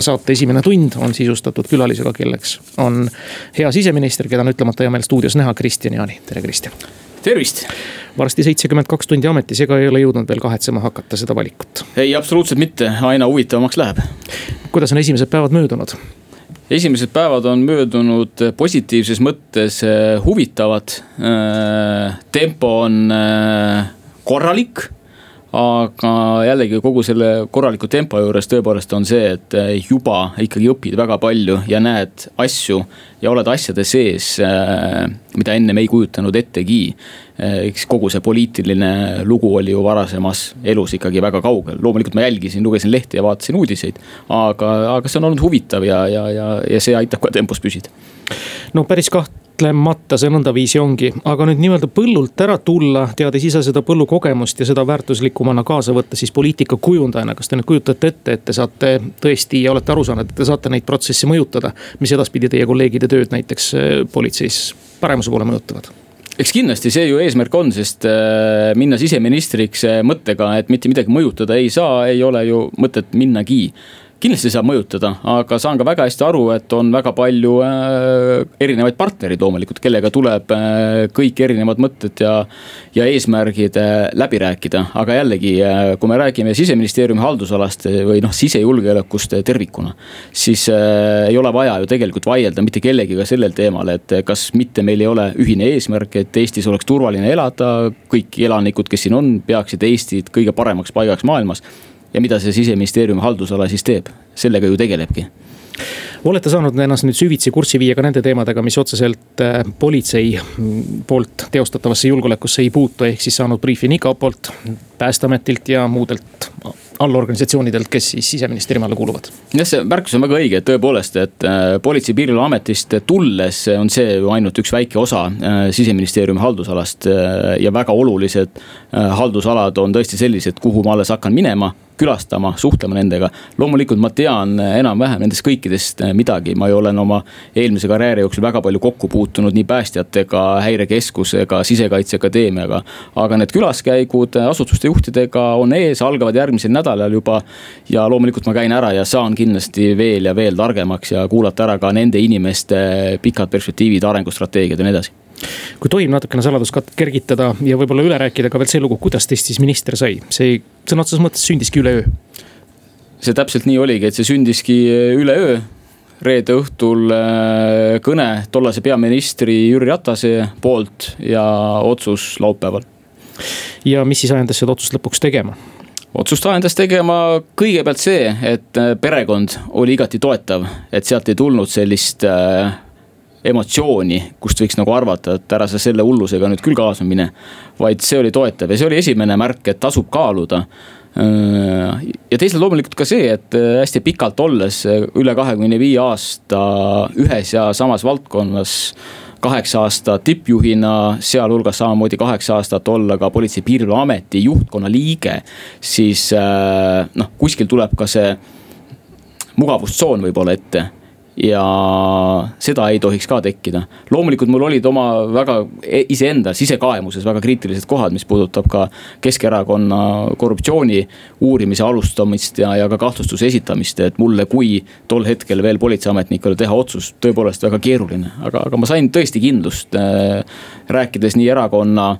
saate esimene tund on sisustatud külalisega, kelleks on hea siseminister, keda on ütlemata hea meel stuudios näha, Kristian Jaani, tere Kristian. tervist. varsti seitsekümmend kaks tundi ametis, ega ei ole jõudnud veel kahetsema hakata seda valikut? ei, absoluutselt mitte, aina huvitavamaks läheb. kuidas on esimesed päevad möödunud? esimesed päevad on möödunud positiivses mõttes eh, huvitavad. Eh, tempo on eh, korralik aga jällegi kogu selle korraliku tempo juures tõepoolest on see, et eh, juba ikkagi õpid väga palju ja näed asju ja oled asjade sees, eh, mida ennem ei kujutanud ettegi. Eh, eks kogu see poliitiline lugu oli ju varasemas elus ikkagi väga kaugel, loomulikult ma jälgisin, lugesin lehti ja vaatasin uudiseid. aga, aga see on olnud huvitav ja, ja, ja, ja see aitab ka tempos püsida. no päris kaht kahtlemata see nõndaviisi ongi, aga nüüd nii-öelda põllult ära tulla, teades ise seda põllukogemust ja seda väärtuslikumana kaasa võtta, siis poliitika kujundajana, kas te nüüd kujutate ette, et te saate tõesti ja olete aru saanud, et te saate neid protsesse mõjutada, mis edaspidi teie kolleegide tööd näiteks äh, politseis paremuse poole mõjutavad? eks kindlasti see ju eesmärk on, sest äh, minna siseministriks äh, mõttega, et mitte midagi mõjutada ei saa, ei ole ju mõtet minnagi kindlasti saab mõjutada, aga saan ka väga hästi aru, et on väga palju äh, erinevaid partnereid loomulikult, kellega tuleb äh, kõik erinevad mõtted ja. ja eesmärgid äh, läbi rääkida, aga jällegi, kui me räägime siseministeeriumi haldusalast või noh, sisejulgeolekust tervikuna. siis ei ole vaja ju tegelikult vaielda mitte kellegiga sellel teemal, et kas mitte meil ei ole ühine eesmärk, et Eestis oleks turvaline elada. kõik elanikud, kes siin on, peaksid Eestit kõige paremaks paigaks maailmas ja mida see siseministeeriumi haldusala siis teeb, sellega ju tegelebki olete saanud ennast nüüd süvitsi kurssi viia ka nende teemadega, mis otseselt äh, politsei poolt teostatavasse julgeolekusse ei puutu, ehk siis saanud briifi nii kapolt, päästeametilt ja muudelt allorganisatsioonidelt, kes siis siseministeeriumi alla kuuluvad. jah, see märkus on väga õige, et tõepoolest, et äh, politsei piirivalveametist tulles on see ju ainult üks väike osa äh, siseministeeriumi haldusalast ja väga olulised haldusalad on tõesti sellised, kuhu ma alles hakkan minema külastama, suhtlema nendega. loomulikult ma tean enam-vähem nendest kõikidest midagi, ma ju olen oma eelmise karjääri jooksul väga palju kokku puutunud nii päästjatega, häirekeskusega, sisekaitseakadeemiaga. aga need külaskäigud asutuste juhtidega on ees, algavad järgmisel nädalal juba. ja loomulikult ma käin ära ja saan kindlasti veel ja veel targemaks ja kuulata ära ka nende inimeste pikad perspektiivid, arengustrateegiad ja nii edasi kui tohib natukene saladuskatet kergitada ja võib-olla üle rääkida ka veel see lugu, kuidas teist siis minister sai, see sõna otseses mõttes sündiski üleöö. see täpselt nii oligi, et see sündiski üleöö. Reede õhtul äh, kõne tollase peaministri Jüri Ratase poolt ja otsus laupäeval. ja mis siis ajendas seda otsust lõpuks tegema? otsust ajendas tegema kõigepealt see, et äh, perekond oli igati toetav, et sealt ei tulnud sellist äh, emotsiooni, kust võiks nagu arvata, et ära sa selle hullusega nüüd küll kaasa mine. vaid see oli toetav ja see oli esimene märk, et tasub kaaluda. Ja teisalt loomulikult ka see, et hästi pikalt olles üle kahekümne viie aasta ühes ja samas valdkonnas kaheksa aastat tippjuhina, sealhulgas samamoodi kaheksa aastat olla ka Politsei- ja Piirivalveameti juhtkonna liige. siis noh, kuskil tuleb ka see mugavustsoon võib-olla ette ja seda ei tohiks ka tekkida. loomulikult mul olid oma väga e-, iseenda sisekaemuses väga kriitilised kohad, mis puudutab ka Keskerakonna korruptsiooni uurimise alustamist ja, ja ka kahtlustuse esitamist, et mulle kui tol hetkel veel politseiametnikule teha otsus, tõepoolest väga keeruline, aga, aga ma sain tõesti kindlust äh,. rääkides nii erakonna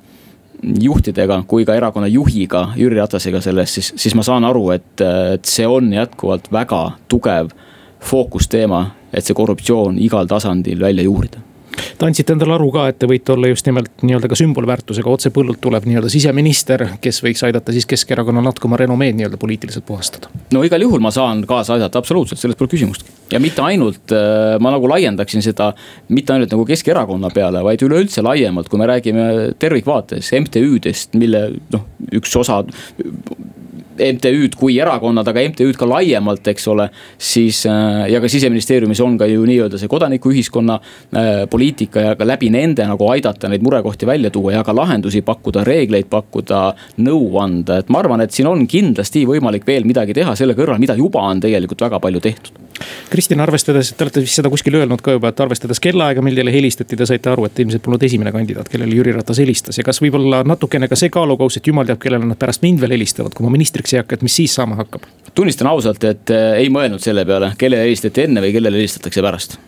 juhtidega kui ka erakonna juhiga Jüri Ratasega sellest, siis, siis ma saan aru, et, et see on jätkuvalt väga tugev fookusteema et see korruptsioon igal tasandil välja juurida Te andsite endale aru ka, et te võite olla just nimelt nii-öelda ka sümbolväärtusega, otse põllult tuleb nii-öelda siseminister, kes võiks aidata siis Keskerakonna natuke oma renomeed nii-öelda poliitiliselt puhastada. no igal juhul ma saan kaasa aidata, absoluutselt, selles pole küsimustki. ja mitte ainult, äh, ma nagu laiendaksin seda, mitte ainult nagu Keskerakonna peale, vaid üleüldse laiemalt, kui me räägime tervikvaates MTÜ-dest, mille noh, üks osa MTÜ-d kui erakonnad, aga MTÜ-d ka laiemalt, eks ole. siis äh, ja ka siseministeeriumis on ka ju nii-öelda see kodanikuühiskonna äh, poliitika ja ka läbi nende nagu aidata neid murekohti välja tuua ja ka lahendusi pakkuda, reegleid pakkuda, nõu anda, et ma arvan, et siin on kindlasti võimalik veel midagi teha selle kõrval, mida juba on tegelikult väga palju tehtud Kristina, arvestades, et te olete vist seda kuskil öelnud ka juba, et arvestades kellaaega, mil teile helistati, te saite aru, et ilmselt polnud esimene kandidaat, kellele Jüri Ratas helistas ja kas võib-olla natukene ka see kaalukauss, et jumal teab, kellele nad pärast mind veel helistavad, kui ma ministriks ei hakka, et mis siis saama hakkab? tunnistan ausalt, et äh, ei mõelnud selle peale, kellele helistati enne või kellele helistatakse pärast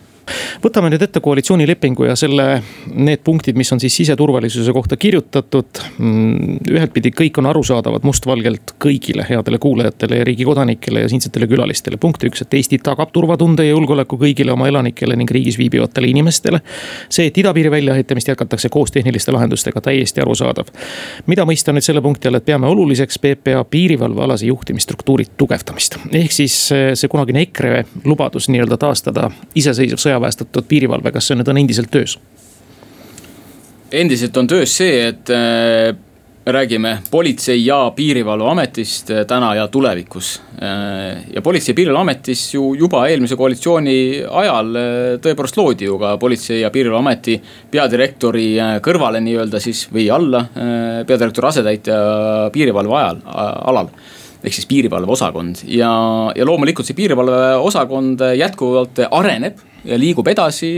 võtame nüüd ette koalitsioonilepingu ja selle, need punktid, mis on siis siseturvalisuse kohta kirjutatud. Mm, ühtpidi kõik on arusaadavad mustvalgelt kõigile headele kuulajatele ja riigi kodanikele ja siinsetele külalistele. punkt üks, et Eesti tagab turvatunde ja julgeoleku kõigile oma elanikele ning riigis viibivatele inimestele. see, et idapiiri väljaehitamist jätkatakse koos tehniliste lahendustega, täiesti arusaadav. mida mõista nüüd selle punkti all, et peame oluliseks PPA piirivalvealase juhtimisstruktuuri tugevdamist. ehk siis see kunagine EKRE lubadus nii-öelda taastada iseseisev sõjaväe ajaväestatud piirivalve, kas see nüüd on endiselt töös? endiselt on töös see, et äh, räägime Politsei- ja Piirivalveametist äh, täna ja tulevikus. Äh, ja Politsei- ja Piirivalveametis ju juba eelmise koalitsiooni ajal tõepoolest loodi ju ka Politsei- ja Piirivalveameti peadirektori kõrvale nii-öelda siis või alla peadirektori asetäitja piirivalve ajal, alal ehk siis piirivalveosakond ja, ja loomulikult see piirivalveosakond jätkuvalt areneb ja liigub edasi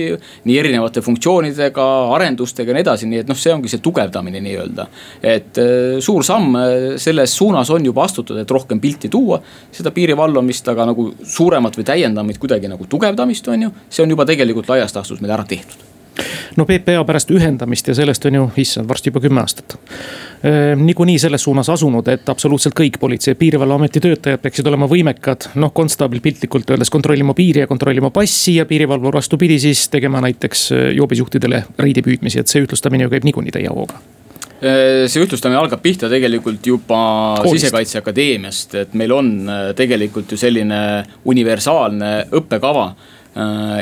nii erinevate funktsioonidega, arendustega ja nii edasi, nii et noh, see ongi see tugevdamine nii-öelda. et äh, suur samm äh, selles suunas on juba astutud, et rohkem pilti tuua, seda piiri valvamist, aga nagu suuremat või täiendamist kuidagi nagu tugevdamist, on ju. see on juba tegelikult laias laastus meil ära tehtud no PPA pärast ühendamist ja sellest on ju, issand, varsti juba kümme aastat. niikuinii selles suunas asunud, et absoluutselt kõik Politsei- ja Piirivalveameti töötajad peaksid olema võimekad. noh, konstaabil piltlikult öeldes kontrollima piiri ja kontrollima passi ja piirivalvur vastupidi siis tegema näiteks joobisjuhtidele reidi püüdmisi, et see ühtlustamine ju käib niikuinii täie hooga see ühtlustamine algab pihta tegelikult juba Koolist. Sisekaitseakadeemiast, et meil on tegelikult ju selline universaalne õppekava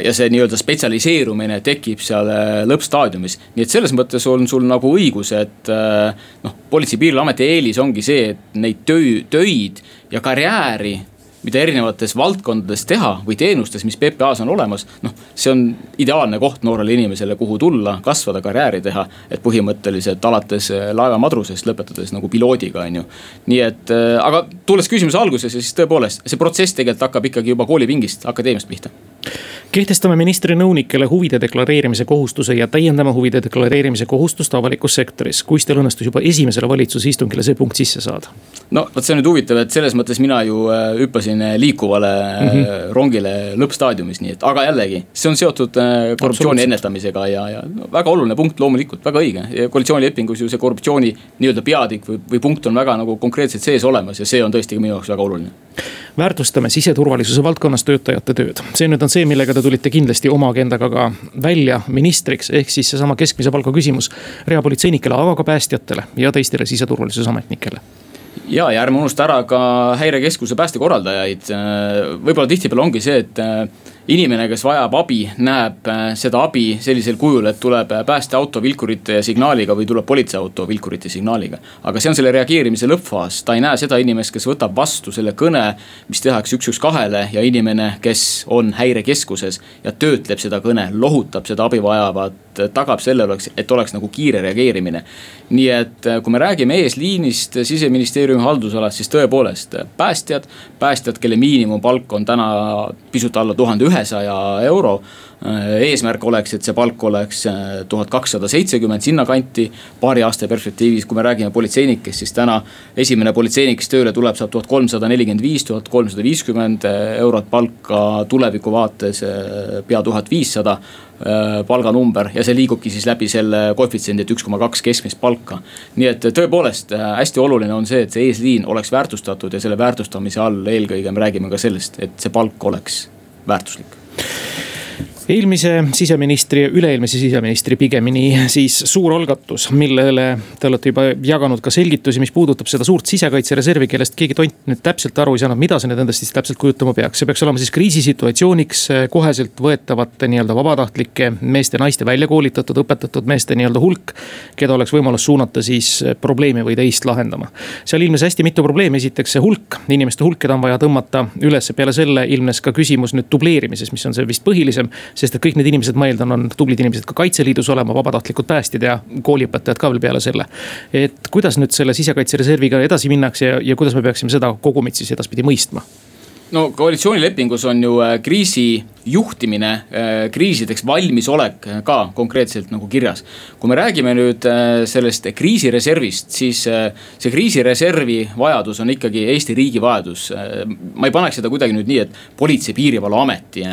ja see nii-öelda spetsialiseerumine tekib seal äh, lõppstaadiumis. nii et selles mõttes on sul nagu õigus, et äh, noh, Politsei- ja Piirivalveameti eelis ongi see, et neid töö, töid ja karjääri mida erinevates valdkondades teha või teenustes, mis PPA-s on olemas. noh, see on ideaalne koht noorele inimesele, kuhu tulla, kasvada, karjääri teha. et põhimõtteliselt alates äh, laevamadrusest, lõpetades nagu piloodiga, on ju. nii et, äh, aga tulles küsimuse algusesse, siis tõepoolest, see protsess tegelikult hakkab ikkagi juba koolipingist, akadeemiast pihta kehtestame ministri nõunikele huvide deklareerimise kohustuse ja täiendame huvide deklareerimise kohustust avalikus sektoris. kuis teil õnnestus juba esimesele valitsuse istungile see punkt sisse saada? no vot, see on nüüd huvitav, et selles mõttes mina ju äh, hüppasin liikuvale mm -hmm. rongile lõppstaadiumis, nii et, aga jällegi, see on seotud äh, korruptsiooni ennetamisega ja, ja no, väga oluline punkt loomulikult, väga õige. koalitsioonilepingus ju see korruptsiooni nii-öelda peatükk või, või punkt on väga nagu konkreetselt sees olemas ja see on tõesti minu jaoks väga oluline väärtustame siseturvalisuse valdkonnas töötajate tööd. see nüüd on see, millega te tulite kindlasti oma agendaga ka välja ministriks, ehk siis seesama keskmise palga küsimus reapolitseinikele, aga ka päästjatele ja teistele siseturvalisuse ametnikele ja, ja ärme unusta ära ka häirekeskuse päästekorraldajaid. võib-olla tihtipeale ongi see, et inimene, kes vajab abi, näeb äh, seda abi sellisel kujul, et tuleb äh, päästeauto vilkurite signaaliga või tuleb politseiauto vilkurite signaaliga. aga see on selle reageerimise lõppfaas, ta ei näe seda inimest, kes võtab vastu selle kõne, mis tehakse üks, üks kahele ja inimene, kes on häirekeskuses ja töötleb seda kõne, lohutab seda abi vajavat, tagab selle oleks, et oleks nagu kiire reageerimine. nii et äh, kui me räägime eesliinist siseministeeriumi haldusalas, siis tõepoolest päästjad, päästjad, kelle miinimumpalk on täna pisut alla tuhande ühesaja euro. eesmärk oleks, et see palk oleks äh, tuhat kakssada seitsekümmend sinnakanti paari aasta perspektiivis, kui me räägime politseinikest, siis täna esimene politseinik, kes tööle tuleb, saab tuhat kolmsada nelikümmend viis, tuhat kolmsada viiskümmend eurot palka, tuleviku vaates äh, pea tuhat viissada äh, palganumber ja see liigubki siis läbi selle koefitsiendi, et üks koma kaks keskmist palka. nii et tõepoolest hästi oluline on see, et see eesliin oleks väärtustatud ja selle väärtustamise all eelkõige me räägime ka sellest, et see palk oleks Bertuslik. Eelmise siseministri üle-eelmise siseministri pigemini siis suur algatus, millele te olete juba jaganud ka selgitusi, mis puudutab seda suurt sisekaitsereservi, kellest keegi tont nüüd täpselt aru ei saanud, mida see nüüd endast siis täpselt kujutama peaks. see peaks olema siis kriisisituatsiooniks koheselt võetavate nii-öelda vabatahtlike meeste-naiste välja koolitatud, õpetatud meeste nii-öelda hulk. keda oleks võimalus suunata siis probleemi või teist lahendama. seal ilmnes hästi mitu probleemi, esiteks see hulk, inimeste hulk, keda on vaja tõmmata üles, peale selle ilmnes ka küsimus nüüd dubleerimises, mis on see vist põhilisem sest et kõik need inimesed, ma eeldan, on tublid inimesed ka Kaitseliidus olema, vabatahtlikud päästjad ja kooliõpetajad ka veel peale selle. et kuidas nüüd selle sisekaitsereserviga edasi minnakse ja, ja kuidas me peaksime seda kogumit siis edaspidi mõistma? No koalitsioonilepingus on ju äh, kriisi juhtimine, äh, kriisideks valmisolek ka konkreetselt nagu kirjas. kui me räägime nüüd äh, sellest kriisireservist, siis see kriisireservi vajadus on ikkagi Eesti riigi vajadus. ma ei paneks seda kuidagi nüüd nii, et Politsei- ja Piirivalveameti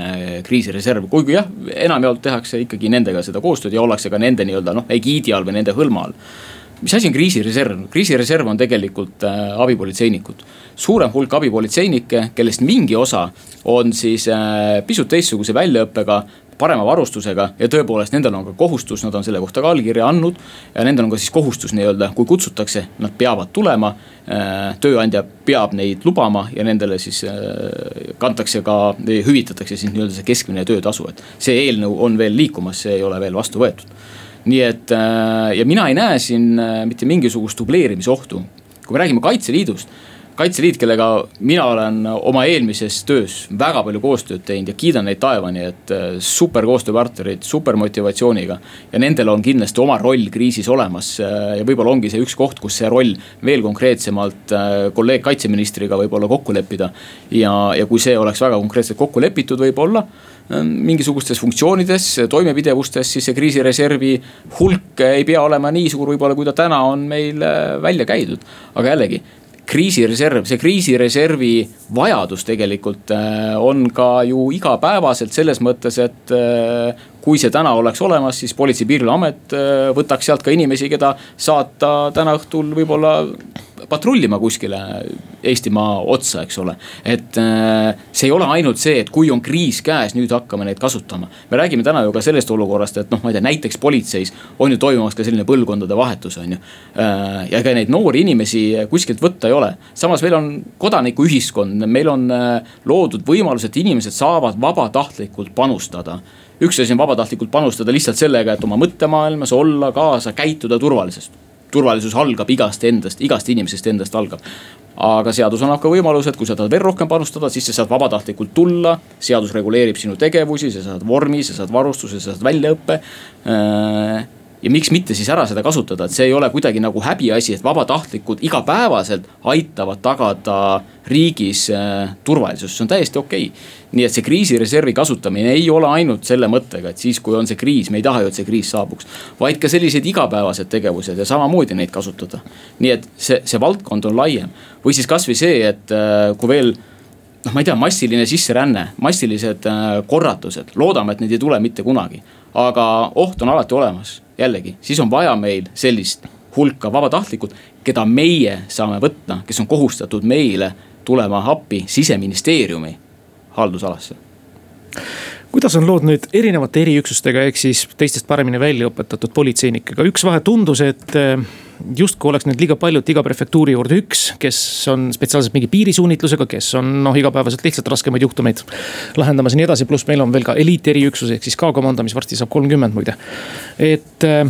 kriisireserv, kuigi jah, enamjaolt tehakse ikkagi nendega seda koostööd ja ollakse ka nende nii-öelda noh, egiidi all või nende hõlma all mis asi on kriisireserv, kriisireserv on tegelikult äh, abipolitseinikud. suurem hulk abipolitseinikke, kellest mingi osa on siis äh, pisut teistsuguse väljaõppega, parema varustusega ja tõepoolest, nendel on ka kohustus, nad on selle kohta ka allkirja andnud. ja nendel on ka siis kohustus nii-öelda, kui kutsutakse, nad peavad tulema äh,. tööandja peab neid lubama ja nendele siis äh, kantakse ka, hüvitatakse siis nii-öelda see keskmine töötasu, et see eelnõu on veel liikumas, see ei ole veel vastu võetud nii et äh, ja mina ei näe siin äh, mitte mingisugust dubleerimise ohtu. kui me räägime Kaitseliidust, Kaitseliit, kellega mina olen oma eelmises töös väga palju koostööd teinud ja kiidan neid taevani, et äh, super koostööpartnerid, super motivatsiooniga. ja nendel on kindlasti oma roll kriisis olemas ja võib-olla ongi see üks koht, kus see roll veel konkreetsemalt kolleeg kaitseministriga võib-olla kokku leppida. ja, ja kui see oleks väga konkreetselt kokku lepitud, võib-olla mingisugustes funktsioonides, toimepidevustes, siis see kriisireservi hulk ei pea olema nii suur võib-olla, kui ta täna on meil äh, välja käidud. aga jällegi, kriisireserv, see kriisireservi vajadus tegelikult äh, on ka ju igapäevaselt selles mõttes, et äh, kui see täna oleks olemas, siis Politsei-Piirivalveamet võtaks sealt ka inimesi, keda saata täna õhtul võib-olla patrullima kuskile Eestimaa otsa, eks ole. et äh, see ei ole ainult see, et kui on kriis käes, nüüd hakkame neid kasutama. me räägime täna ju ka sellest olukorrast, et noh, ma ei tea, näiteks politseis on ju toimumas ka selline põlvkondade vahetus, on ju. Äh, ja ega neid noori inimesi kuskilt võtta ei ole. samas meil on kodanikuühiskond, meil on äh, loodud võimalus, et inimesed saavad vabatahtlikult panustada üks asi on vabatahtlikult panustada lihtsalt sellega, et oma mõttemaailmas olla kaasa, käituda turvaliselt turvalisus algab igast endast, igast inimesest endast algab. aga seadus annab ka võimaluse, et kui sa tahad veel rohkem panustada, siis sa saad vabatahtlikult tulla. seadus reguleerib sinu tegevusi, sa saad vormi, sa saad varustuse, sa saad väljaõppe äh, ja miks mitte siis ära seda kasutada, et see ei ole kuidagi nagu häbiasi, et vabatahtlikud igapäevaselt aitavad tagada riigis äh, turvalisust, see on täiesti okei okay.. nii et see kriisireservi kasutamine ei ole ainult selle mõttega, et siis, kui on see kriis, me ei taha ju, et see kriis saabuks. vaid ka sellised igapäevased tegevused ja samamoodi neid kasutada. nii et see, see valdkond on laiem või siis kasvõi see, et äh, kui veel noh, ma ei tea, massiline sisseränne, massilised äh, korratused, loodame, et neid ei tule mitte kunagi. aga oht on alati olemas jällegi, siis on vaja meil sellist hulka vabatahtlikult, keda meie saame võtta, kes on kohustatud meile tulema appi siseministeeriumi haldusalasse. Kuidas on lood nüüd erinevate eriüksustega, ehk siis teistest paremini välja õpetatud politseinikega, üks vahe tundus, et eh, justkui oleks neid liiga palju, et iga prefektuuri juurde üks, kes on spetsiaalselt mingi piirisuunitlusega, kes on noh, igapäevaselt lihtsalt raskemaid juhtumeid lahendamas ja nii edasi, pluss meil on veel ka eliiteriüksus ehk siis K-komando, mis varsti saab kolmkümmend muide. et eh,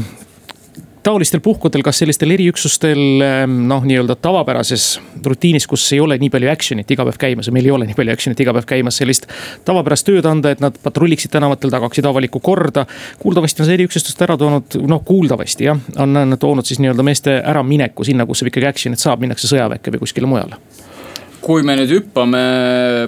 taolistel puhkudel, kas sellistel eriüksustel ehm, noh, nii-öelda tavapärases rutiinis, kus ei ole nii palju action'it iga päev käimas ja meil ei ole nii palju action'it iga päev käimas, sellist tavapärast tööd anda, et nad patrulliksid tänavatel, tagaksid avalikku korda. kuuldavasti on see eriüksustest ära toonud, noh kuuldavasti jah, on toonud siis nii-öelda meeste äramineku sinna, kus ikkagi action'it saab, minnakse sõjaväkke või kuskile mujale kui me nüüd hüppame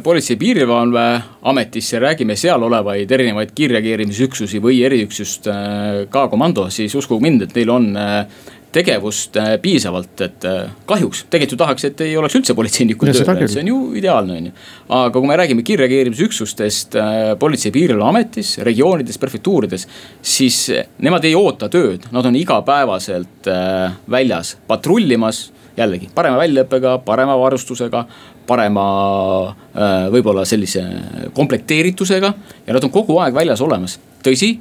Politsei- ja Piirivalveametisse, räägime seal olevaid erinevaid kiirreageerimisüksusi või eriüksust äh, K-komando, siis uskuge mind, et neil on äh, tegevust äh, piisavalt, et kahjuks tegelikult ju tahaks, et ei oleks üldse politseinikud tööl, see on ju ideaalne, on ju. aga kui me räägime kiirreageerimisüksustest Politsei- ja Piirivalveametis, regioonides, prefektuurides, siis nemad ei oota tööd, nad on igapäevaselt väljas patrullimas jällegi parema väljaõppega, parema varustusega, parema äh, võib-olla sellise komplekteeritusega ja nad on kogu aeg väljas olemas, tõsi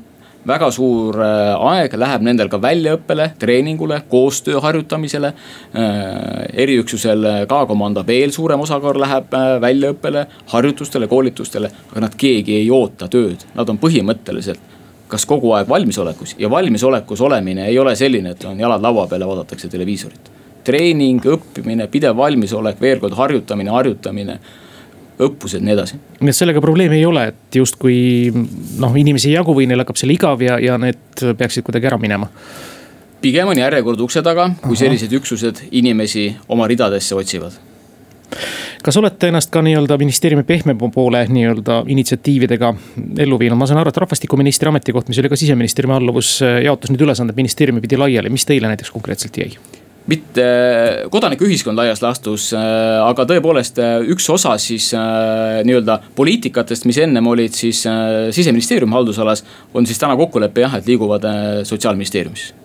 väga suur äh, aeg läheb nendel ka väljaõppele, treeningule, koostöö harjutamisele. Äh, eriüksusel K-komando veel suurem osakaal läheb väljaõppele, harjutustele, koolitustele, aga nad keegi ei oota tööd, nad on põhimõtteliselt kas kogu aeg valmisolekus ja valmisolekus olemine ei ole selline, et on jalad laua peal ja vaadatakse televiisorit treening, õppimine, pidev valmisolek, veel kord harjutamine, harjutamine õppused, nii edasi. nii et sellega probleemi ei ole, et justkui noh, inimesi ei jagu või neil hakkab seal igav ja, ja need peaksid kuidagi ära minema? pigem on järjekord ukse taga, kui sellised üksused inimesi oma ridadesse otsivad kas olete ennast ka nii-öelda ministeeriumi pehmema poole nii-öelda initsiatiividega ellu viinud, ma saan aru, et rahvastikuministri ametikoht, mis oli ka siseministeeriumi alluvus, jaotus nüüd ülesanded ministeeriumi pidi laiali, mis teile näiteks konkreetselt jäi? Mitte kodanikuühiskond laias laastus, aga tõepoolest üks osa siis nii-öelda poliitikatest, mis ennem olid siis siseministeeriumi haldusalas, on siis täna kokkulepe jah, et liiguvad sotsiaalministeeriumisse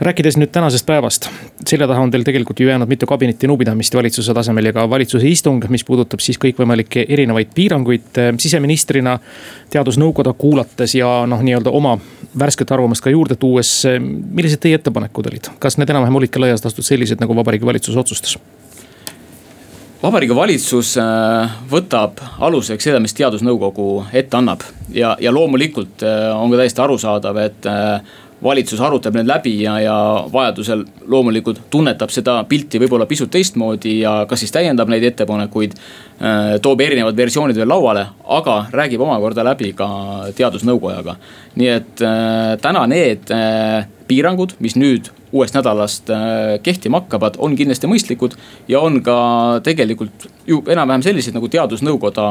rääkides nüüd tänasest päevast, selja taha on teil tegelikult ju jäänud mitu kabineti nõupidamist valitsuse tasemel ja ka valitsuse istung, mis puudutab siis kõikvõimalikke erinevaid piiranguid. siseministrina teadusnõukoda kuulates ja noh, nii-öelda oma värsket arvamust ka juurde tuues, millised teie ettepanekud olid, kas need enam-vähem olidki laias laastus sellised, nagu Vabariigi Valitsus otsustas? vabariigi valitsus äh, võtab aluseks seda, mis teadusnõukogu ette annab ja, ja loomulikult äh, on ka täiesti arusaadav, et äh, valitsus arutab need läbi ja, ja vajadusel loomulikult tunnetab seda pilti võib-olla pisut teistmoodi ja kas siis täiendab neid ettepanekuid. Äh, toob erinevad versioonid veel lauale, aga räägib omakorda läbi ka teadusnõukojaga. nii et äh, täna need äh, piirangud, mis nüüd uuest nädalast kehtima hakkavad, on kindlasti mõistlikud. ja on ka tegelikult ju enam-vähem sellised, nagu teadusnõukoda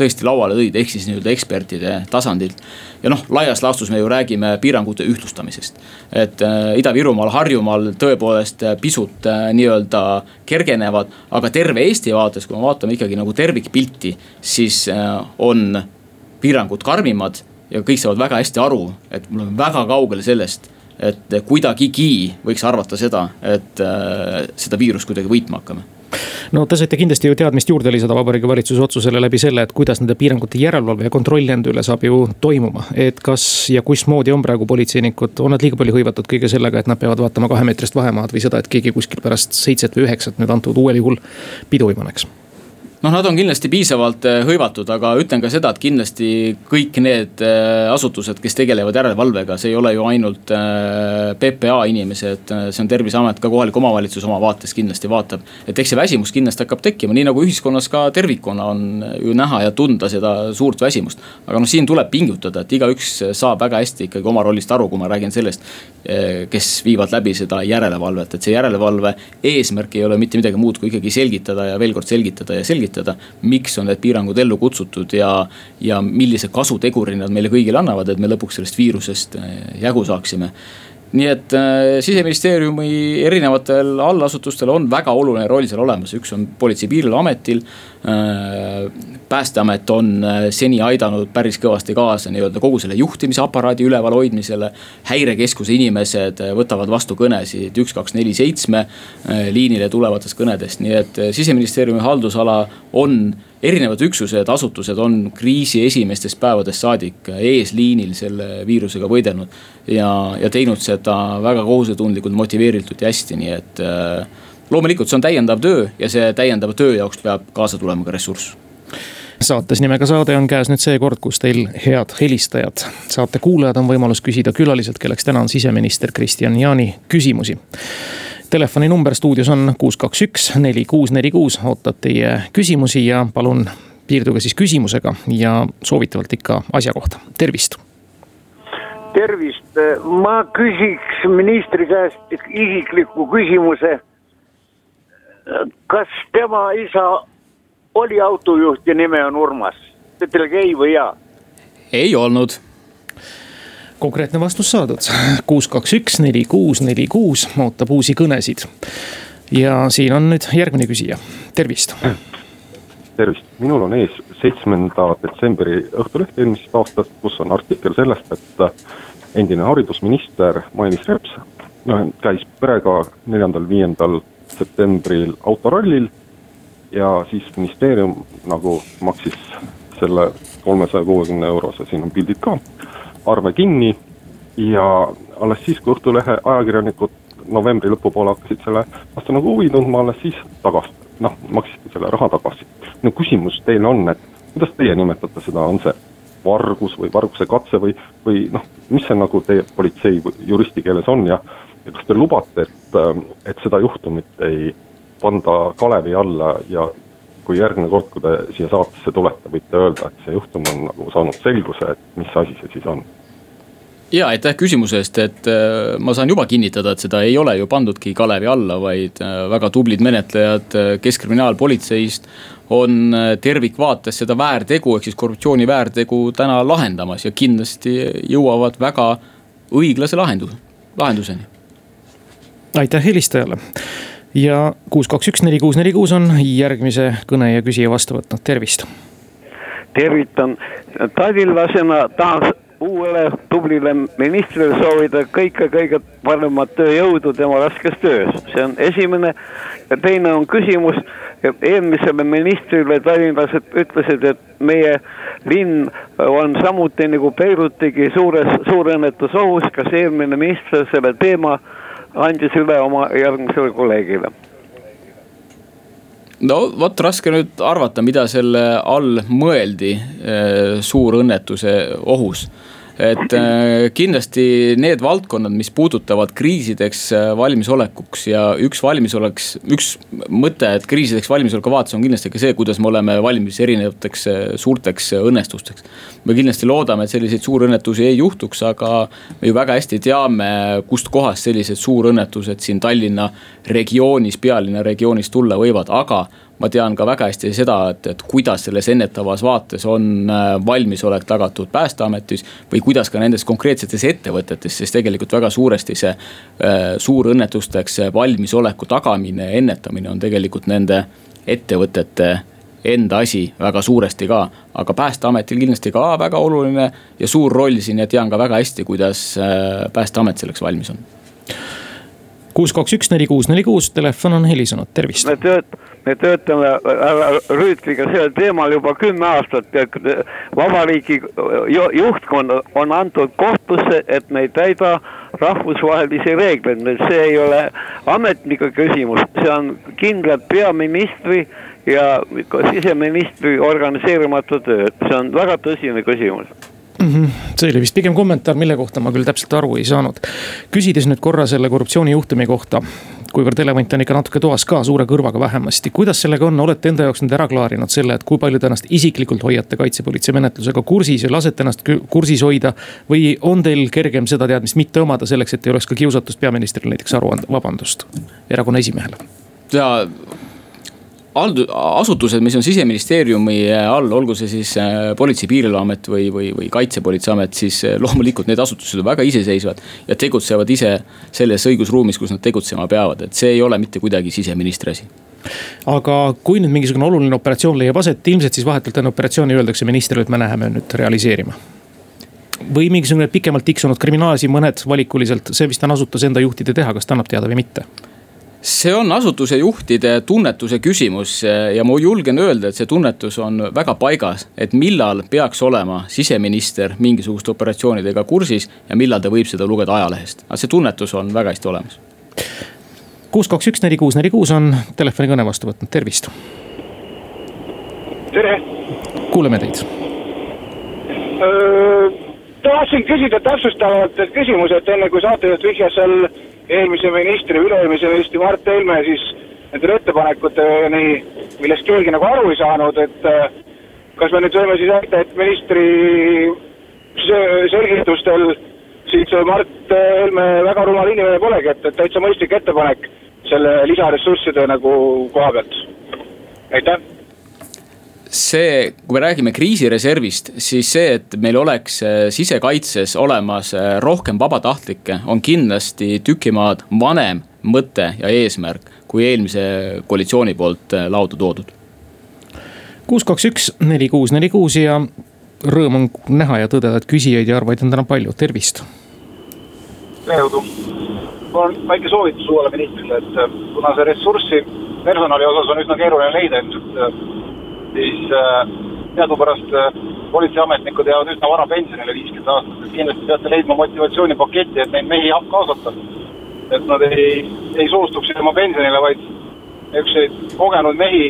tõesti lauale tõid, ehk siis nii-öelda ekspertide tasandilt. ja noh, laias laastus me ju räägime piirangute ühtlustamisest. et äh, Ida-Virumaal, Harjumaal tõepoolest pisut äh, nii-öelda kergenevad, aga terve Eesti vaates, kui me vaatame ikkagi nagu tervikpilti, siis äh, on piirangud karmimad ja kõik saavad väga hästi aru, et me oleme väga kaugel sellest et kuidagigi võiks arvata seda, et äh, seda viirust kuidagi võitma hakkame no te saite kindlasti ju teadmist juurde lisada Vabariigi Valitsuse otsusele läbi selle, et kuidas nende piirangute järelevalve ja kontroll enda üle saab ju toimuma. et kas ja kusmoodi on praegu politseinikud, on nad liiga palju hõivatud kõige sellega, et nad peavad vaatama kahemeetrist vahemaad või seda, et keegi kuskil pärast seitset või üheksat nüüd antud uuel juhul pidu ei paneks noh, nad on kindlasti piisavalt äh, hõivatud, aga ütlen ka seda, et kindlasti kõik need äh, asutused, kes tegelevad järelevalvega, see ei ole ju ainult äh, PPA inimesed, see on terviseamet, ka kohalik omavalitsus oma vaates kindlasti vaatab. et eks see väsimus kindlasti hakkab tekkima, nii nagu ühiskonnas ka tervikuna on ju näha ja tunda seda suurt väsimust. aga noh, siin tuleb pingutada, et igaüks saab väga hästi ikkagi oma rollist aru, kui ma räägin sellest, kes viivad läbi seda järelevalvet, et see järelevalve eesmärk ei ole mitte midagi muud, kui ikkagi selgitada ja veel kord selgitada ja selgitada selgitada, miks on need piirangud ellu kutsutud ja, ja millise kasuteguri nad meile kõigile annavad, et me lõpuks sellest viirusest eh, jagu saaksime nii et äh, siseministeeriumi erinevatel allasutustel on väga oluline roll seal olemas, üks on Politsei- ja Piirivalveametil äh,. Päästeamet on äh, seni aidanud päris kõvasti kaasa nii-öelda kogu selle juhtimisaparaadi ülevalhoidmisele. häirekeskuse inimesed äh, võtavad vastu kõnesid üks, kaks, neli, seitsme äh, liinile tulevatest kõnedest, nii et äh, siseministeeriumi haldusala on erinevad üksused, asutused on kriisi esimestest päevadest saadik eesliinil selle viirusega võidelnud. ja, ja teinud seda väga kohusetundlikult, motiveeritult ja hästi, nii et äh, loomulikult see on täiendav töö ja see täiendava töö jaoks peab kaasa tulema ka ressurss saates nimega Saade on käes nüüd see kord, kus teil, head helistajad, saate kuulajad, on võimalus küsida külaliselt, kelleks täna on siseminister Kristian Jaani küsimusi telefoninumber stuudios on kuus, kaks, üks, neli, kuus, neli, kuus, ootab teie küsimusi ja palun piirduge siis küsimusega ja soovitavalt ikka asja kohta, tervist. tervist, ma küsiks ministri käest isikliku küsimuse. Kas tema isa oli autojuht ja nime on Urmas, ütelge ei või jaa? ei olnud konkreetne vastus saadud. kuus, kaks, üks, neli, kuus, neli, kuus ootab uusi kõnesid. ja siin on nüüd järgmine küsija, tervist. tervist, minul on ees seitsmenda detsembri Õhtuleht eelmisest aastast, kus on artikkel sellest, et endine haridusminister Mailis Reps noh, käis perega neljandal-viiendal septembril autorallil. ja siis ministeerium nagu maksis selle kolmesaja kuuekümne eurose, siin on pildid ka arve kinni ja alles siis, kui Õhtulehe ajakirjanikud novembri lõpupoole hakkasid selle vastu nagu huvi tundma, alles siis tagasi, noh, maksite selle raha tagasi. minu küsimus teile on, et kuidas teie nimetate seda, on see vargus või varguse katse või, või noh, mis see nagu teie politsei juristi keeles on ja, ja kas te lubate, et, et seda juhtumit ei panda kalevi alla ja kui järgmine kord, kui te siia saatesse tulete, võite öelda, et see juhtum on nagu saanud selguse, et mis asi see siis on ja aitäh küsimuse eest, et äh, ma saan juba kinnitada, et seda ei ole ju pandudki kalevi alla, vaid äh, väga tublid menetlejad äh, Keskkriminaalpolitseist on tervikvaates seda väärtegu ehk siis korruptsiooni väärtegu täna lahendamas ja kindlasti jõuavad väga õiglase lahendu-, lahenduseni. Aitäh helistajale! Ja kuus, kaks, üks, neli, kuus, neli, kuus on järgmise kõne ja küsija vastu võtnud, tervist. tervitan, tallinlasena tahaks uuele tublile ministrile soovida kõike kõige paremat tööjõudu tema raskes töös, see on esimene. ja teine on küsimus, eelmisele ministrile tallinlased ütlesid, et meie linn on samuti nagu Beirutigi suures, suurõnnetusohus, kas eelmine minister selle teema andis üle oma järgmisele kolleegile. No vot raske nüüd arvata, mida selle all mõeldi eh, suurõnnetuse ohus et äh, kindlasti need valdkonnad, mis puudutavad kriisideks äh, valmisolekuks ja üks valmisoleks, üks mõte, et kriisideks valmisoleku vaates on kindlasti ka see, kuidas me oleme valmis erinevateks äh, suurteks õnnestusteks. me kindlasti loodame, et selliseid suurõnnetusi ei juhtuks, aga me ju väga hästi teame, kustkohast sellised suurõnnetused siin Tallinna regioonis, pealinna regioonis tulla võivad, aga ma tean ka väga hästi seda, et, et kuidas selles ennetavas vaates on äh, valmisolek tagatud päästeametis. või kuidas ka nendes konkreetsetes ettevõtetes, sest tegelikult väga suuresti see äh, suurõnnetusteks valmisoleku tagamine ja ennetamine on tegelikult nende ettevõtete enda asi väga suuresti ka. aga päästeametil kindlasti ka väga oluline ja suur roll siin ja tean ka väga hästi, kuidas äh, päästeamet selleks valmis on kuus, kaks, üks, neli, kuus, neli, kuus, telefon on helisenud, tervist. me tööt-, me töötame härra Rüütliga sellel teemal juba kümme aastat vabariigi juhtkond on antud kohtusse, et me ei täida rahvusvahelisi reegleid, see ei ole ametniku küsimus, see on kindlalt peaministri ja siseministri organiseerimata töö, see on väga tõsine küsimus mm. -hmm. see oli vist pigem kommentaar, mille kohta ma küll täpselt aru ei saanud. küsides nüüd korra selle korruptsioonijuhtumi kohta, kuivõrd elevant on ikka natuke toas ka, suure kõrvaga vähemasti. kuidas sellega on, olete enda jaoks nüüd ära klaarinud selle, et kui palju te ennast isiklikult hoiate kaitsepolitsei menetlusega kursis ja lasete ennast kursis hoida? või on teil kergem seda teadmist mitte omada selleks, et ei oleks ka kiusatust peaministrile näiteks aru anda, vabandust, erakonna esimehele? ja asutused, mis on siseministeeriumi all, olgu see siis äh, Politsei- ja Piirivalveamet või, või, või Kaitsepolitseiamet, siis äh, loomulikult need asutused on väga iseseisvad. ja tegutsevad ise selles õigusruumis, kus nad tegutsema peavad, et see ei ole mitte kuidagi siseministri asi aga kui nüüd mingisugune oluline operatsioon leiab aset, ilmselt siis vahetult enne operatsiooni öeldakse ministrile, et me läheme nüüd realiseerima või mingisugune pikemalt tiksunud kriminaalasi, mõned valikuliselt, see vist on asutuse enda juhtide teha, kas ta annab teada või mitte? See on asutuse juhtide tunnetuse küsimus ja ma julgen öelda, et see tunnetus on väga paigas, et millal peaks olema siseminister mingisuguste operatsioonidega kursis ja millal ta võib seda lugeda ajalehest, aga see tunnetus on väga hästi olemas. kuus, kaks, üks, neli, kuus, neli, kuus on telefonikõne vastu võtnud, tervist. tere. kuuleme teid. tahtsin küsida täpsustavalt küsimuse, et enne kui saatejuht vihjas seal eelmise ministri, üle-eelmise ministri Mart Helme siis nendele ettepanekuteni, millest keegi nagu aru ei saanud, et äh, kas me nüüd võime siis väita, et ministri selgitustel siis Mart Helme väga rumal inimene polegi, et, et täitsa mõistlik ettepanek selle lisaressursside nagu koha pealt. aitäh see, kui me räägime kriisireservist, siis see, et meil oleks äh, sisekaitses olemas äh, rohkem vabatahtlikke, on kindlasti tükimaad vanem mõte ja eesmärk kui eelmise koalitsiooni poolt äh, lauda toodud. kuus, kaks, üks, neli, kuus, neli, kuus ja rõõm on näha ja tõdeda, et küsijaid ja arvajaid on täna palju, tervist. tere jõudu, mul on väike soovitus uuele ministrile, et kuna see ressurssi personali osas on üsna keeruline leida ilmselt siis äh, teadupärast äh, politseiametnikud jäävad üsna vara pensionile, viiskümmend aastat, et kindlasti peate leidma motivatsioonipaketti, et neid mehi kaasata. et nad ei, ei soostuks jääma pensionile, vaid niisuguseid kogenud mehi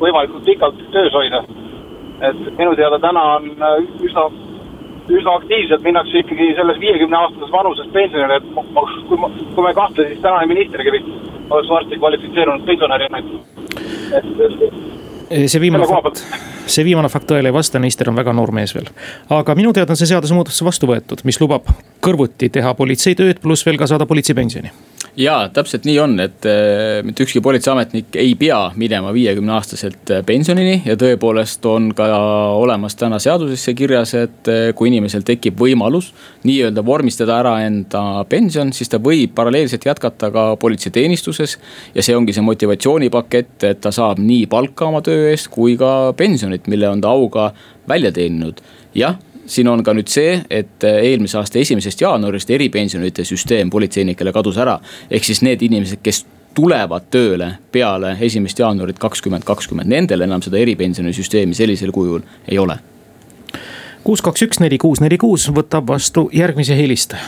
võimalikult pikalt töös hoida. et minu teada täna on äh, üsna, üsna aktiivselt minnakse ikkagi selles viiekümne aastases vanuses pensionile, et ma, kui ma, kui ma ei kahtle, siis tänane ministergi vist oleks varsti kvalifitseerunud pensionärina, et, et see viimane fakt, see viimane fakt tõele ei vasta, Neister on väga noor mees veel. aga minu teada on see seadusemuudatus vastu võetud, mis lubab kõrvuti teha politseitööd, pluss veel ka saada politseipensioni jaa, täpselt nii on, et äh, mitte ükski politseiametnik ei pea minema viiekümne aastaselt äh, pensionini ja tõepoolest on ka olemas täna seadusesse kirjas, et äh, kui inimesel tekib võimalus nii-öelda vormistada ära enda pension, siis ta võib paralleelselt jätkata ka politseiteenistuses. ja see ongi see motivatsioonipakett, et ta saab nii palka oma töö eest kui ka pensionit, mille on ta auga välja teeninud. jah siin on ka nüüd see, et äh, eelmise aasta esimesest jaanuarist eripensionite süsteem politseinikele kadus ära. ehk siis need inimesed, kes tulevad tööle peale esimest jaanuarit kakskümmend kakskümmend, nendel enam seda eripensionisüsteemi sellisel kujul ei ole. kuus, kaks, üks, neli, kuus, neli, kuus võtab vastu järgmise helistaja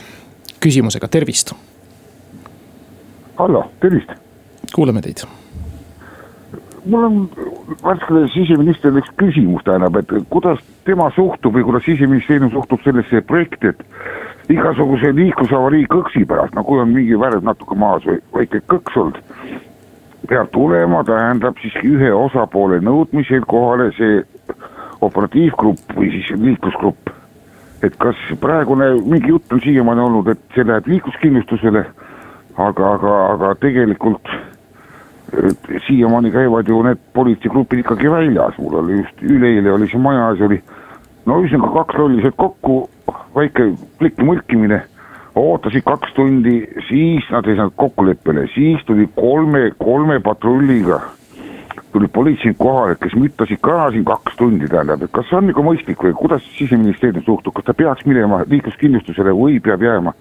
küsimusega, tervist. hallo, tervist. kuuleme teid mul on värskele siseministrile üks küsimus, tähendab, et kuidas tema suhtub või kuidas siseministeerium suhtub sellesse projekti, et igasuguse liiklusavarii kõksi pärast, no kui on mingi värv natuke maas või väike kõks olnud, peab tulema, tähendab siis ühe osapoole nõudmisel kohale see operatiivgrupp või siis liiklusgrupp. et kas praegune, mingi jutt on siiamaani olnud, et see läheb liikluskindlustusele, aga, aga, aga tegelikult siiamaani käivad ju need politseigrupid ikkagi väljas, mul oli just üleeile oli see majas oli. no ühesõnaga kaks lolli said kokku, väike pliki mõlkimine, ootasid kaks tundi, siis nad ei saanud kokkuleppele, siis tuli kolme, kolme patrulliga. tuli politseinik kohale, kes müttasid ka siin kaks tundi, tähendab, et kas see on nagu mõistlik või kuidas siseministeerium suhtub, kas ta peaks minema liikluskindlustusele või peab jääma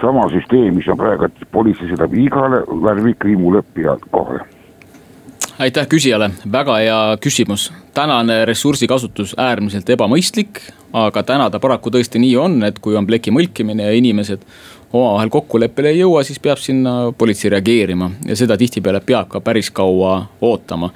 sama süsteem, mis on praegu, et politsei sõidab igale värvikriimule pea kohale. Aitäh küsijale, väga hea küsimus. tänane ressursikasutus äärmiselt ebamõistlik, aga täna ta paraku tõesti nii on, et kui on pleki mõlkimine ja inimesed omavahel kokkuleppele ei jõua, siis peab sinna politsei reageerima. Ja seda tihtipeale peab ka päris kaua ootama.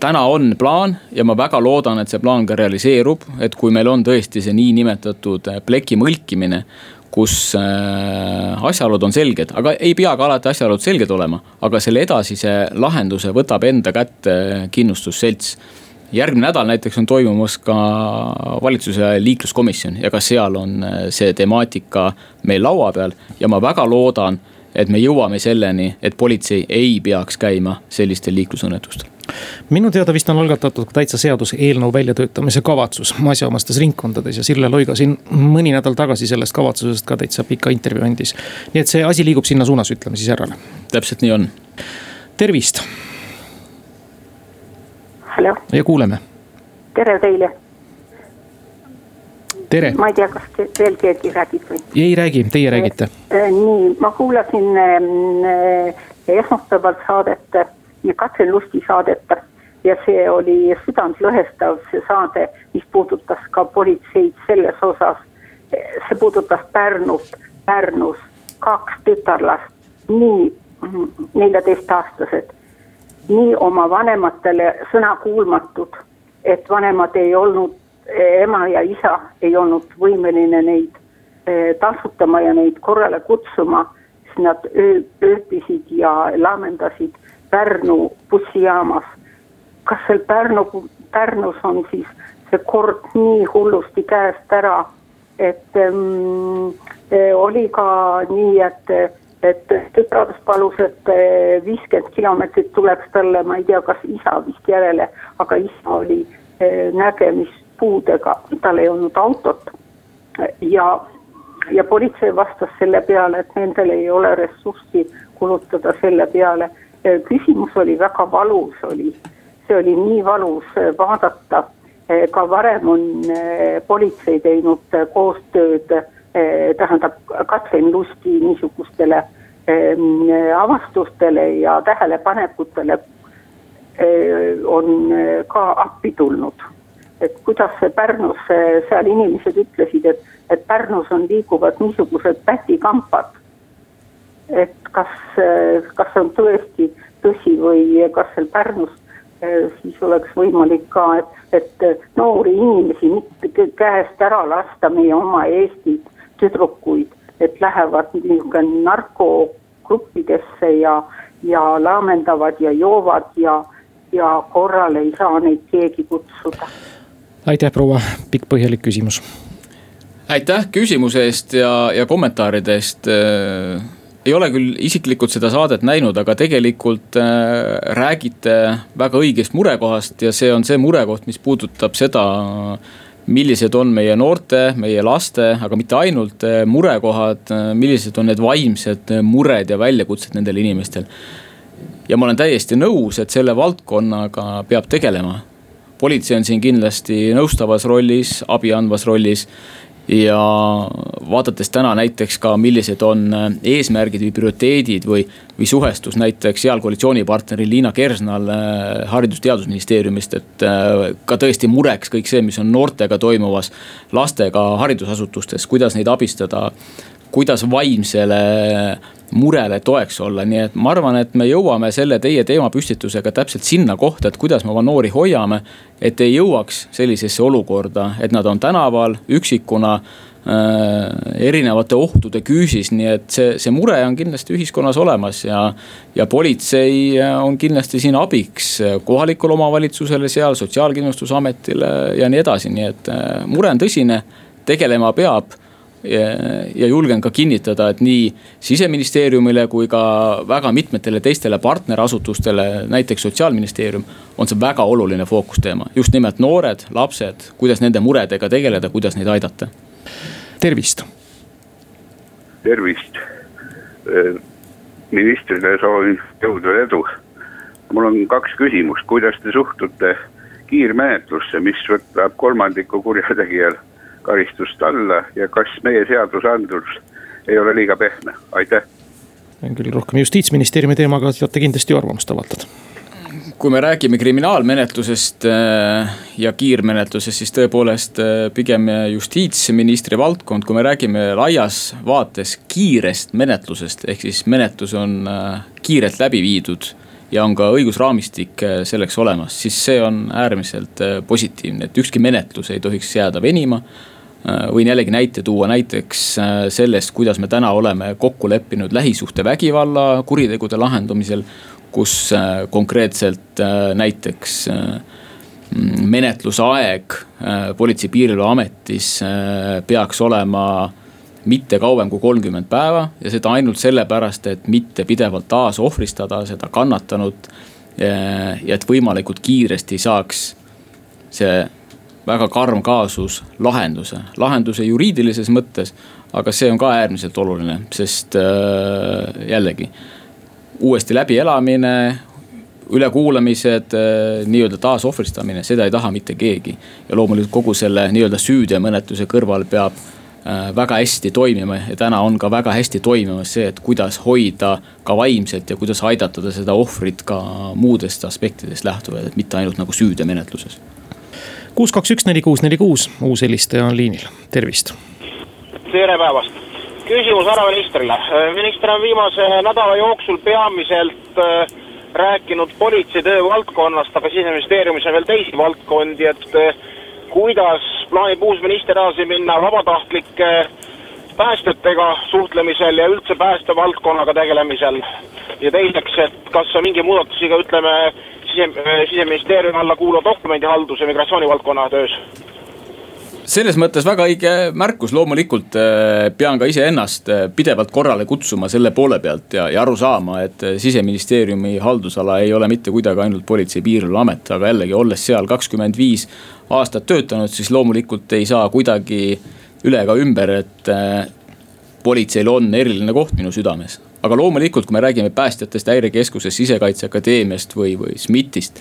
Täna on plaan ja ma väga loodan, et see plaan ka realiseerub, et kui meil on tõesti see niinimetatud pleki mõlkimine kus äh, asjaolud on selged, aga ei pea ka alati asjaolud selged olema. aga selle edasise lahenduse võtab enda kätte kindlustusselts. järgmine nädal näiteks on toimumas ka valitsuse liikluskomisjon ja ka seal on äh, see temaatika meil laua peal ja ma väga loodan et me jõuame selleni, et politsei ei peaks käima sellistel liiklusõnnetustel minu teada vist on algatatud täitsa seaduseelnõu väljatöötamise kavatsus asjaomastes ringkondades ja Sirle Loiga siin mõni nädal tagasi sellest kavatsusest ka täitsa pika intervjuu andis. nii et see asi liigub sinna suunas, ütleme siis järele. täpselt nii on. tervist. ja kuuleme. tere teile. Tere. ma ei tea, kas te, veel keegi räägib või? ei räägi, teie räägite. Äh, nii, ma kuulasin ähm, äh, esmaspäeval saadet Katrin Lusti saadet ja see oli südantlõhestav, see saade, mis puudutas ka politseid selles osas. see puudutas Pärnut, Pärnus kaks tütarlast, nii neljateistaastased, nii oma vanematele sõnakuulmatud, et vanemad ei olnud, ema ja isa ei olnud võimeline neid eh, tasutama ja neid korrale kutsuma, siis nad ööbisid ja laamendasid Pärnu bussijaamas. kas seal Pärnu, Pärnus on siis see kord nii hullusti käest ära, et ähm, oli ka nii, et, et tütar palus, et eh, viiskümmend kilomeetrit tuleks talle, ma ei tea, kas isa vist järele, aga isa oli äh, nägemispuudega, tal ei olnud autot. ja, ja politsei vastas selle peale, et nendel ei ole ressurssi kulutada selle peale küsimus oli väga valus, oli, see oli nii valus vaadata. Ka varem on politsei teinud koostööd, tähendab Katrin Lusti niisugustele ähm, avastustele ja tähelepanekutele on ka appi tulnud. Et kuidas see Pärnus, seal inimesed ütlesid, et, et Pärnus on, liiguvad niisugused pätikambad et kas, kas see on tõesti tõsi või kas seal Pärnus eh, siis oleks võimalik ka, et, et noori inimesi mitte käest ära lasta, meie oma Eesti tüdrukuid, et lähevad niisugune narkogruppidesse ja, ja laamendavad ja joovad ja, ja korrale ei saa neid keegi kutsuda. Aitäh, proua, pikk põhjalik küsimus. aitäh küsimuse eest ja, ja kommentaaride eest ei ole küll isiklikult seda saadet näinud, aga tegelikult äh, räägite väga õigest murekohast ja see on see murekoht, mis puudutab seda, millised on meie noorte, meie laste, aga mitte ainult äh, murekohad, äh, millised on need vaimsed mured ja väljakutsed nendel inimestel. ja ma olen täiesti nõus, et selle valdkonnaga peab tegelema. Politsei on siin kindlasti nõustavas rollis, abi andvas rollis ja vaadates täna näiteks ka, millised on äh, eesmärgid või prioriteedid või, või suhestus näiteks heal koalitsioonipartneril Liina Kersnal äh, haridus-teadusministeeriumist, et äh, ka tõesti mureks kõik see, mis on noortega toimuvas, lastega haridusasutustes, kuidas neid abistada kuidas vaimsele murele toeks olla, nii et ma arvan, et me jõuame selle teie teemapüstitusega täpselt sinna kohta, et kuidas me oma noori hoiame. et ei jõuaks sellisesse olukorda, et nad on tänaval üksikuna äh, erinevate ohtude küüsis, nii et see, see mure on kindlasti ühiskonnas olemas ja. ja politsei on kindlasti siin abiks kohalikule omavalitsusele seal, sotsiaalkindlustusametile ja nii edasi, nii et äh, mure on tõsine, tegelema peab ja julgen ka kinnitada, et nii siseministeeriumile kui ka väga mitmetele teistele partnerasutustele, näiteks sotsiaalministeerium. on see väga oluline fookusteema, just nimelt noored, lapsed, kuidas nende muredega tegeleda, kuidas neid aidata. tervist. tervist. ministrile soovin jõudu ja edu. mul on kaks küsimust, kuidas te suhtute kiirmenetlusse, mis võtab kolmandiku kurjategijal karistust alla ja kas meie seadusandlus ei ole liiga pehme, aitäh. küll rohkem justiitsministeeriumi teema, aga saate kindlasti ju arvamust avaldada kui me räägime kriminaalmenetlusest äh, ja kiirmenetlusest, siis tõepoolest äh, pigem justiitsministri valdkond, kui me räägime laias vaates kiirest menetlusest, ehk siis menetlus on äh, kiirelt läbi viidud ja on ka õigusraamistik selleks olemas, siis see on äärmiselt positiivne, et ükski menetlus ei tohiks jääda venima võin jällegi näite tuua näiteks äh, sellest, kuidas me täna oleme kokku leppinud lähisuhtevägivalla kuritegude lahendamisel. kus äh, konkreetselt näiteks menetlusaeg Politsei- ja Piirivalveametis peaks olema mitte kauem kui kolmkümmend päeva ja seda ainult sellepärast, et mitte pidevalt taasohvristada seda kannatanut. ja et võimalikult kiiresti saaks see väga karm kaasus lahenduse, lahenduse juriidilises mõttes. aga see on ka äärmiselt oluline, sest äh, jällegi uuesti läbielamine, ülekuulamised äh,, nii-öelda taasohvristamine, seda ei taha mitte keegi. ja loomulikult kogu selle nii-öelda süüteomenetluse kõrval peab äh, väga hästi toimima ja täna on ka väga hästi toimimas see, et kuidas hoida ka vaimselt ja kuidas aidata seda ohvrit ka muudest aspektidest lähtuvalt, et mitte ainult nagu süüteomenetluses kuus, kaks, üks, neli, kuus, neli, kuus, uus helistaja on liinil, tervist. tere päevast, küsimus härra ministrile. minister on viimase nädala jooksul peamiselt äh, rääkinud politsei töö valdkonnast, aga siseministeeriumis on veel teisi valdkondi, et äh, kuidas plaanib uus minister edasi minna vabatahtlike päästjatega suhtlemisel ja üldse päästevaldkonnaga tegelemisel. ja teiseks, et kas on mingi muudatusega, ütleme sise, siseministeeriumi alla kuuluva dokumendihalduse migratsioonivaldkonna töös. Selles mõttes väga õige märkus, loomulikult äh, pean ka iseennast äh, pidevalt korrale kutsuma selle poole pealt ja, ja aru saama, et äh, siseministeeriumi haldusala ei ole mitte kuidagi ainult Politsei- ja Piirivalveamet, aga jällegi olles seal kakskümmend viis aastat töötanud, siis loomulikult ei saa kuidagi üle ega ümber, et politseil on eriline koht minu südames aga loomulikult, kui me räägime päästjatest, häirekeskusest, sisekaitseakadeemiast või, või SMIT-ist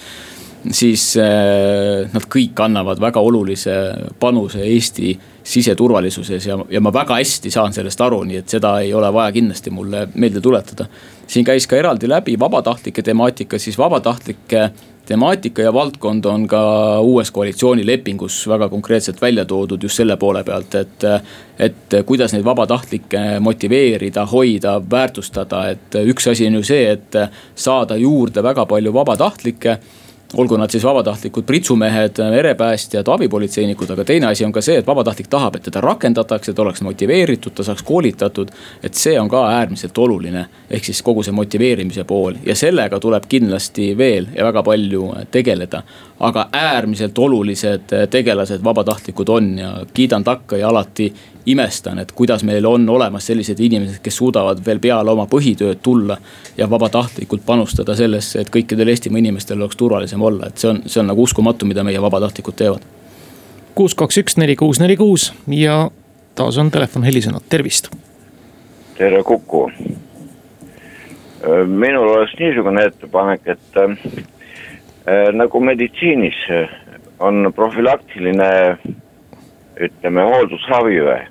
siis äh, nad kõik annavad väga olulise panuse Eesti siseturvalisuses ja, ja ma väga hästi saan sellest aru, nii et seda ei ole vaja kindlasti mulle meelde tuletada. siin käis ka eraldi läbi vabatahtlike temaatika, siis vabatahtlike temaatika ja valdkond on ka uues koalitsioonilepingus väga konkreetselt välja toodud just selle poole pealt, et. et kuidas neid vabatahtlikke motiveerida, hoida, väärtustada, et üks asi on ju see, et saada juurde väga palju vabatahtlikke olgu nad siis vabatahtlikud pritsumehed, merepäästjad, abipolitseinikud, aga teine asi on ka see, et vabatahtlik tahab, et teda rakendatakse, ta oleks motiveeritud, ta saaks koolitatud. et see on ka äärmiselt oluline, ehk siis kogu see motiveerimise pool ja sellega tuleb kindlasti veel ja väga palju tegeleda. aga äärmiselt olulised tegelased vabatahtlikud on ja kiidan takka ja alati imestan, et kuidas meil on olemas sellised inimesed, kes suudavad veel peale oma põhitööd tulla. ja vabatahtlikult panustada sellesse, et kõikidel Eestimaa inimestel oleks turvalisem olla, et see on, see on nagu uskumatu, mida meie vabatahtlikud teevad. kuus, kaks, üks, neli, kuus, neli, kuus ja taas on telefon helisenud, tervist. tere, Kuku. minul oleks niisugune ettepanek, et äh, nagu meditsiinis on profülaktiline ütleme hooldusravi või.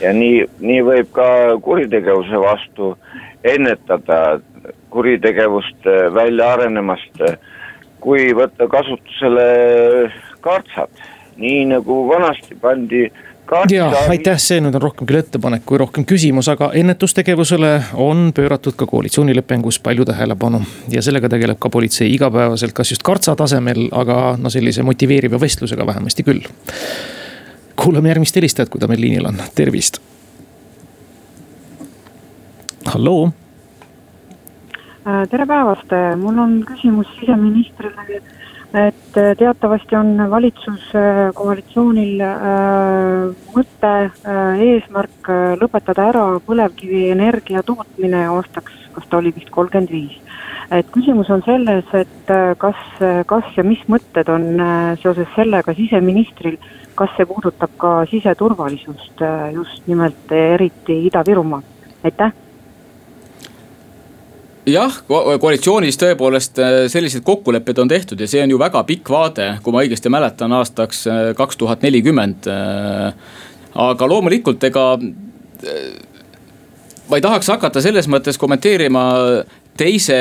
ja nii, nii võib ka kuritegevuse vastu ennetada kuritegevust välja arenemast, kui võtta kasutusele kartsad, nii nagu vanasti pandi ja aitäh, see nüüd on rohkem küll ettepanek kui rohkem küsimus, aga ennetustegevusele on pööratud ka koalitsioonilepingus palju tähelepanu. ja sellega tegeleb ka politsei igapäevaselt, kas just kartsa tasemel, aga no sellise motiveeriva vestlusega vähemasti küll. kuulame järgmist helistajat, kui ta meil liinil on, tervist. halloo. Äh, tere päevast, mul on küsimus siseministrile et äh, teatavasti on valitsuskoalitsioonil äh, mõte, äh, eesmärk lõpetada ära põlevkivienergia tootmine aastaks, kas ta oli vist kolmkümmend viis. et küsimus on selles, et kas, kas ja mis mõtted on seoses sellega siseministril, kas see puudutab ka siseturvalisust just nimelt eriti Ida-Virumaal, aitäh jah, koalitsioonis tõepoolest äh, sellised kokkulepped on tehtud ja see on ju väga pikk vaade, kui ma õigesti mäletan, aastaks äh, kaks tuhat nelikümmend. Äh, aga loomulikult, ega ma ei tahaks hakata selles mõttes kommenteerima teise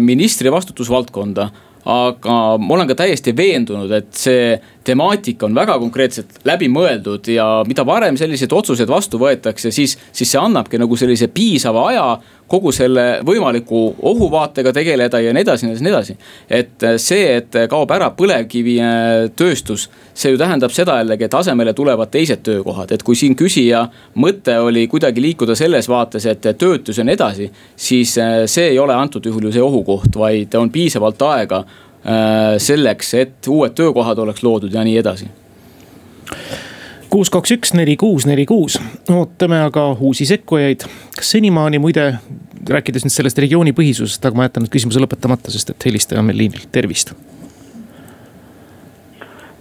ministri vastutusvaldkonda aga ma olen ka täiesti veendunud, et see temaatika on väga konkreetselt läbimõeldud ja mida varem sellised otsused vastu võetakse, siis, siis see annabki nagu sellise piisava aja kogu selle võimaliku ohuvaatega tegeleda ja nii edasi, edasi, nii edasi. et see, et kaob ära põlevkivitööstus, see ju tähendab seda jällegi, et asemele tulevad teised töökohad, et kui siin küsija mõte oli kuidagi liikuda selles vaates, et töötus ja nii edasi. siis see ei ole antud juhul ju see ohukoht, vaid on piisavalt aega Äh, selleks, et uued töökohad oleks loodud ja nii edasi kuus, kaks, üks, neli, kuus, neli, kuus, ootame aga uusi sekkujaid. kas senimaani muide, rääkides nüüd sellest regiooni põhisusest, aga ma jätan nüüd küsimuse lõpetamata, sest et helistaja on meil liinil, tervist.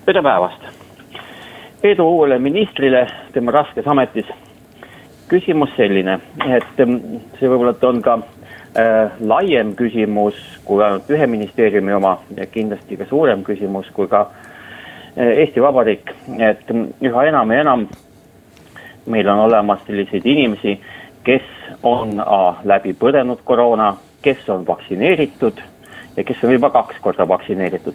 tere päevast, edu uuele ministrile tema raskes ametis. küsimus selline, et see võib-olla on ka äh, laiem küsimus kui ainult ühe ministeeriumi oma ja kindlasti ka suurem küsimus kui ka äh, Eesti Vabariik, et üha enam ja enam meil on olemas selliseid inimesi, kes on A, läbi põdenud koroona, kes on vaktsineeritud ja kes on juba kaks korda vaktsineeritud.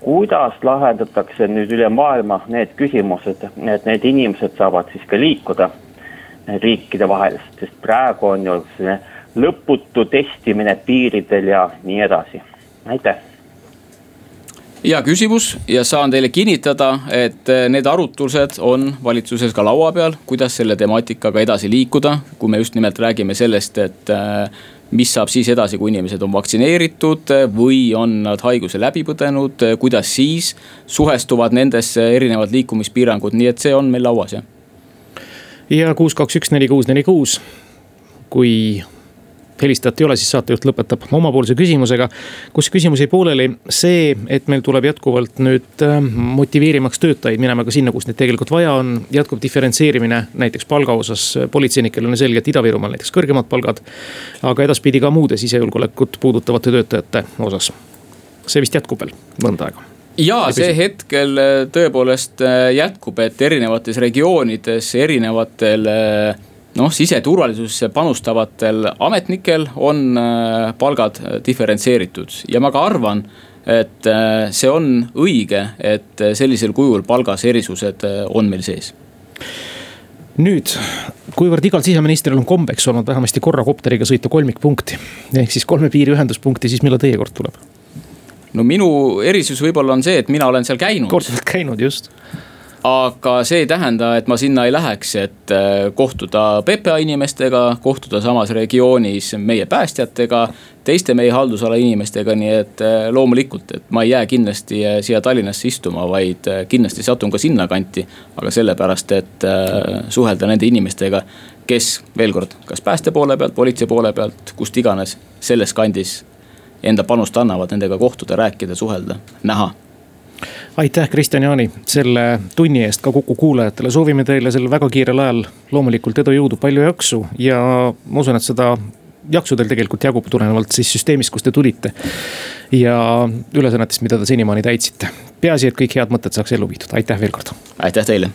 kuidas lahendatakse nüüd üle maailma need küsimused, et need inimesed saavad siis ka liikuda riikide vahel, sest praegu on ju selline lõputu testimine piiridel ja nii edasi, aitäh hea küsimus ja saan teile kinnitada, et eh, need arutlused on valitsuses ka laua peal, kuidas selle temaatikaga edasi liikuda. kui me just nimelt räägime sellest, et eh, mis saab siis edasi, kui inimesed on vaktsineeritud või on nad haiguse läbi põdenud, kuidas siis suhestuvad nendesse erinevad liikumispiirangud, nii et see on meil lauas jah. ja kuus, kaks, üks, neli, kuus, neli, kuus. kui helistajat ei ole, siis saatejuht lõpetab omapoolse küsimusega. kus küsimus jäi pooleli, see, et meil tuleb jätkuvalt nüüd äh, motiveerimaks töötajaid minema ka sinna, kus neid tegelikult vaja on. jätkub diferentseerimine näiteks palga osas, politseinikel on selge, et Ida-Virumaal näiteks kõrgemad palgad. aga edaspidi ka muude sisejulgeolekut puudutavate töötajate osas. see vist jätkub veel mõnda aega ja see hetkel äh, tõepoolest äh, jätkub, et erinevates regioonides, erinevatel äh, noh, siseturvalisusesse panustavatel ametnikel on äh, palgad äh, diferentseeritud ja ma ka arvan, et äh, see on õige, et sellisel kujul palgas erisused on meil sees nüüd, kuivõrd igal siseministril on kombeks olnud vähemasti korra kopteriga sõita kolmikpunkti ehk siis kolme piiriühenduspunkti, siis millal teie kord tuleb? no minu erisus võib-olla on see, et mina olen seal käinud. korduvalt käinud, just aga see ei tähenda, et ma sinna ei läheks, et äh, kohtuda PPA inimestega, kohtuda samas regioonis meie päästjatega. teiste meie haldusala inimestega, nii et äh, loomulikult, et ma ei jää kindlasti äh, siia Tallinnasse istuma, vaid kindlasti satun ka sinnakanti. aga sellepärast, et suhelda nende inimestega, kes veel kord, kas pääste poole pealt, politsei poole pealt, kust iganes selles kandis enda panust annavad, nendega kohtuda, rääkida, suhelda, näha aitäh, Kristjan Jaani, selle tunni eest ka Kuku kuulajatele, soovime teile sel väga kiirel ajal loomulikult edu, jõudu, palju jaksu ja ma usun, et seda jaksu teil tegelikult jagub tulenevalt siis süsteemist, kust te tulite. ja ülesannetest, mida te senimaani täitsite. peaasi, et kõik head mõtted saaks ellu viidud, aitäh veel kord. aitäh teile